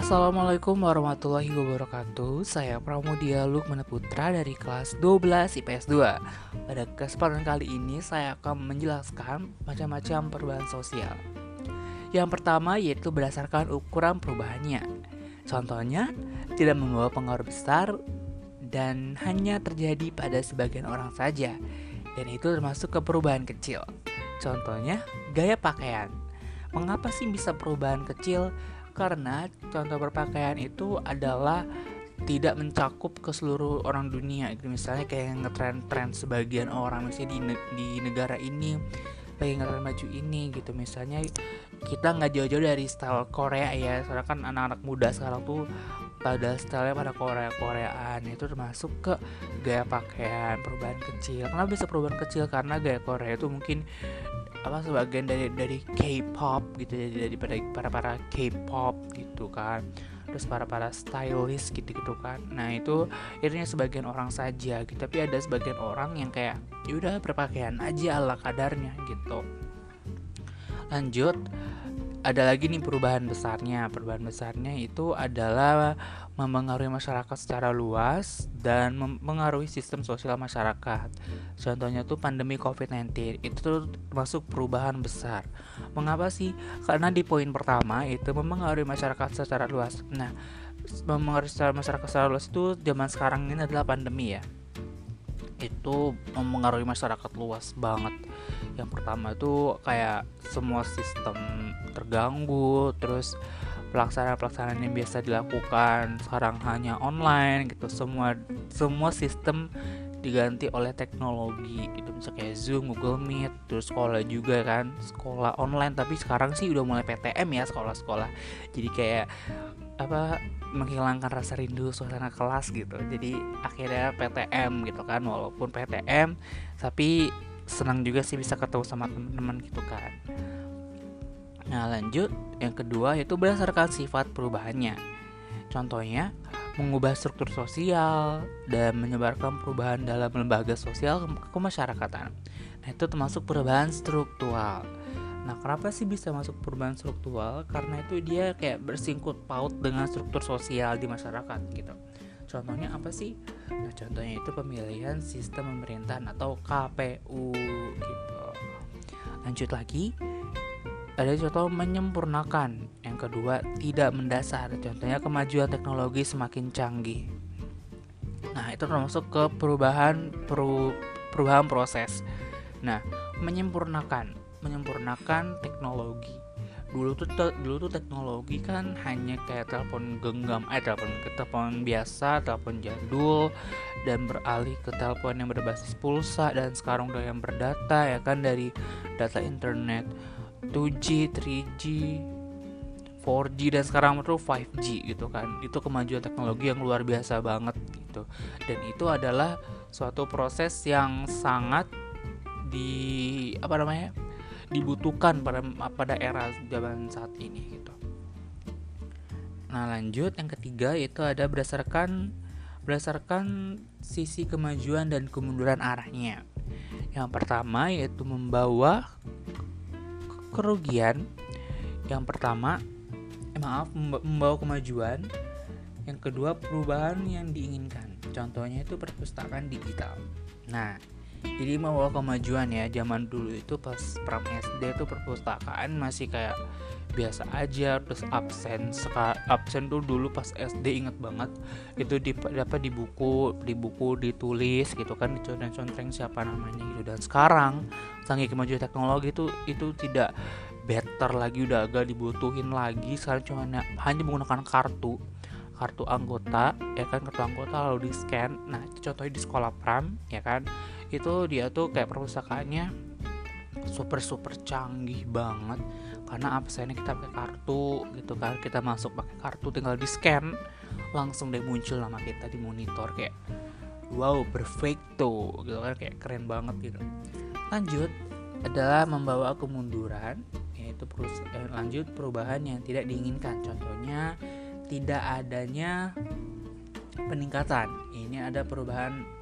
Assalamualaikum warahmatullahi wabarakatuh. Saya Pramudia Lukmana Putra dari kelas 12 IPS 2 Pada kesempatan kali ini saya akan menjelaskan macam-macam perubahan sosial. Yang pertama yaitu berdasarkan ukuran perubahannya. Contohnya, tidak membawa pengaruh besar dan hanya terjadi pada sebagian orang saja. Dan itu termasuk ke perubahan kecil. Contohnya, gaya pakaian. Mengapa sih bisa perubahan kecil? Karena contoh berpakaian itu adalah tidak mencakup ke seluruh orang dunia. Itu misalnya kayak ngetren-tren sebagian orang misalnya di, ne di negara ini lagi ngetren baju ini gitu. Misalnya kita nggak jauh-jauh dari style Korea ya. Soalnya kan anak-anak muda sekarang tuh pada style pada Korea Koreaan itu termasuk ke gaya pakaian perubahan kecil. Kenapa bisa perubahan kecil? Karena gaya Korea itu mungkin apa sebagian dari dari K-pop gitu ya dari para para para K-pop gitu kan. Terus para para stylist gitu gitu kan. Nah itu akhirnya sebagian orang saja gitu. Tapi ada sebagian orang yang kayak yaudah berpakaian aja ala kadarnya gitu. Lanjut ada lagi nih perubahan besarnya. Perubahan besarnya itu adalah mempengaruhi masyarakat secara luas dan mempengaruhi sistem sosial masyarakat. Contohnya tuh pandemi COVID-19 itu tuh termasuk perubahan besar. Mengapa sih? Karena di poin pertama itu mempengaruhi masyarakat secara luas. Nah, mempengaruhi masyarakat secara luas itu zaman sekarang ini adalah pandemi ya itu mempengaruhi masyarakat luas banget yang pertama itu kayak semua sistem terganggu terus pelaksanaan-pelaksanaan yang biasa dilakukan sekarang hanya online gitu. Semua semua sistem diganti oleh teknologi itu misalnya kayak Zoom, Google Meet, terus sekolah juga kan. Sekolah online tapi sekarang sih udah mulai PTM ya sekolah-sekolah. Jadi kayak apa menghilangkan rasa rindu suasana kelas gitu. Jadi akhirnya PTM gitu kan walaupun PTM tapi senang juga sih bisa ketemu sama teman-teman gitu kan nah lanjut yang kedua yaitu berdasarkan sifat perubahannya contohnya mengubah struktur sosial dan menyebarkan perubahan dalam lembaga sosial ke kemasyarakatan nah itu termasuk perubahan struktural Nah, kenapa sih bisa masuk perubahan struktural? Karena itu dia kayak bersingkut paut dengan struktur sosial di masyarakat gitu. Contohnya apa sih? Nah, contohnya itu pemilihan sistem pemerintahan atau KPU gitu. Lanjut lagi, ada contoh menyempurnakan. Yang kedua, tidak mendasar. Contohnya kemajuan teknologi semakin canggih. Nah, itu termasuk ke perubahan perubahan proses. Nah, menyempurnakan menyempurnakan teknologi dulu tuh te, dulu tuh teknologi kan hanya kayak telepon genggam eh telepon telepon biasa telepon jadul dan beralih ke telepon yang berbasis pulsa dan sekarang udah yang berdata ya kan dari data internet 2G 3G 4G dan sekarang itu 5G gitu kan. Itu kemajuan teknologi yang luar biasa banget gitu. Dan itu adalah suatu proses yang sangat di apa namanya dibutuhkan pada pada era zaman saat ini gitu. Nah, lanjut yang ketiga itu ada berdasarkan berdasarkan sisi kemajuan dan kemunduran arahnya. Yang pertama yaitu membawa kerugian. Yang pertama, eh, maaf, membawa kemajuan. Yang kedua, perubahan yang diinginkan. Contohnya itu perpustakaan digital. Nah, jadi mau kemajuan ya zaman dulu itu pas pram SD tuh perpustakaan masih kayak biasa aja terus absen absen tuh dulu pas SD inget banget itu di apa di buku di buku ditulis gitu kan dicontreng-contreng siapa namanya gitu. Dan sekarang sangat kemajuan teknologi itu itu tidak better lagi udah agak dibutuhin lagi. Sekarang cuma hanya menggunakan kartu kartu anggota ya kan kartu anggota lalu di scan nah itu contohnya di sekolah pram ya kan itu dia tuh kayak perpustakaannya super super canggih banget. Karena absennya kita pakai kartu gitu kan. Kita masuk pakai kartu tinggal di scan langsung deh muncul nama kita di monitor kayak wow perfecto gitu kan. Kayak keren banget gitu. Lanjut adalah membawa kemunduran yaitu eh, lanjut perubahan yang tidak diinginkan. Contohnya tidak adanya peningkatan. Ini ada perubahan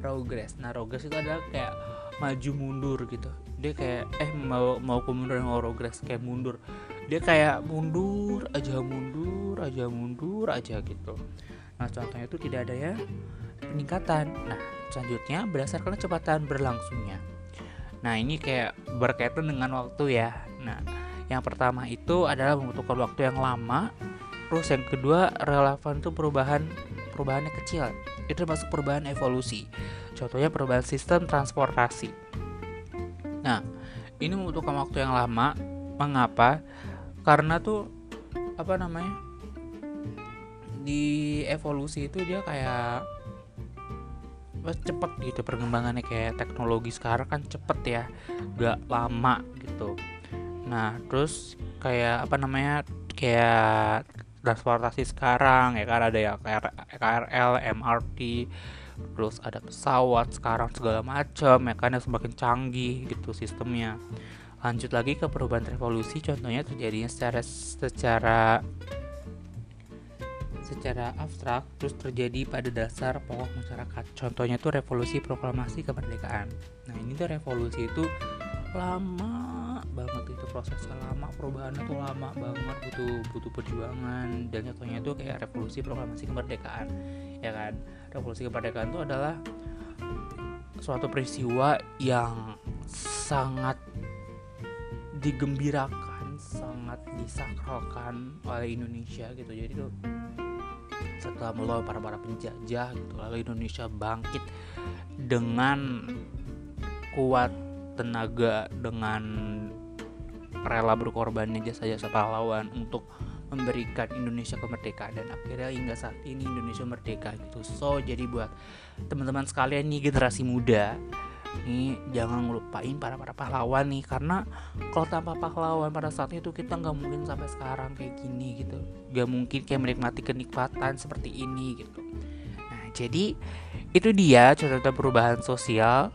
progress. Nah progress itu adalah kayak maju mundur gitu. Dia kayak eh mau mau kemunduran mau progress kayak mundur. Dia kayak mundur aja mundur aja mundur aja gitu. Nah contohnya itu tidak ada ya peningkatan. Nah selanjutnya berdasarkan kecepatan berlangsungnya. Nah ini kayak berkaitan dengan waktu ya. Nah yang pertama itu adalah membutuhkan waktu yang lama. Terus yang kedua relevan itu perubahan perubahannya kecil itu termasuk perubahan evolusi. Contohnya perubahan sistem transportasi. Nah ini membutuhkan waktu yang lama. Mengapa? Karena tuh apa namanya di evolusi itu dia kayak cepet gitu perkembangannya. Kayak teknologi sekarang kan cepet ya. Gak lama gitu. Nah terus kayak apa namanya kayak transportasi sekarang ya kan ada ya KRL, MRT, terus ada pesawat sekarang segala macam ya kan yang semakin canggih gitu sistemnya. Lanjut lagi ke perubahan revolusi contohnya terjadinya secara secara secara abstrak terus terjadi pada dasar pokok masyarakat. Contohnya itu revolusi proklamasi kemerdekaan. Nah, ini tuh revolusi itu lama banget itu prosesnya lama perubahannya tuh lama banget. Butuh butuh perjuangan. Dan contohnya itu kayak revolusi proklamasi kemerdekaan ya kan? Revolusi kemerdekaan itu adalah suatu peristiwa yang sangat digembirakan sangat disakralkan oleh Indonesia gitu. Jadi tuh setelah melawan para para penjajah gitu lalu Indonesia bangkit dengan kuat tenaga dengan rela berkorbannya jasa-jasa pahlawan untuk memberikan Indonesia kemerdekaan. Dan akhirnya hingga saat ini Indonesia merdeka gitu. So jadi buat teman-teman sekalian nih generasi muda nih jangan ngelupain para para pahlawan nih. Karena kalau tanpa pahlawan pada saat itu kita nggak mungkin sampai sekarang kayak gini gitu. Nggak mungkin kayak menikmati kenikmatan seperti ini gitu. Nah jadi itu dia contoh perubahan sosial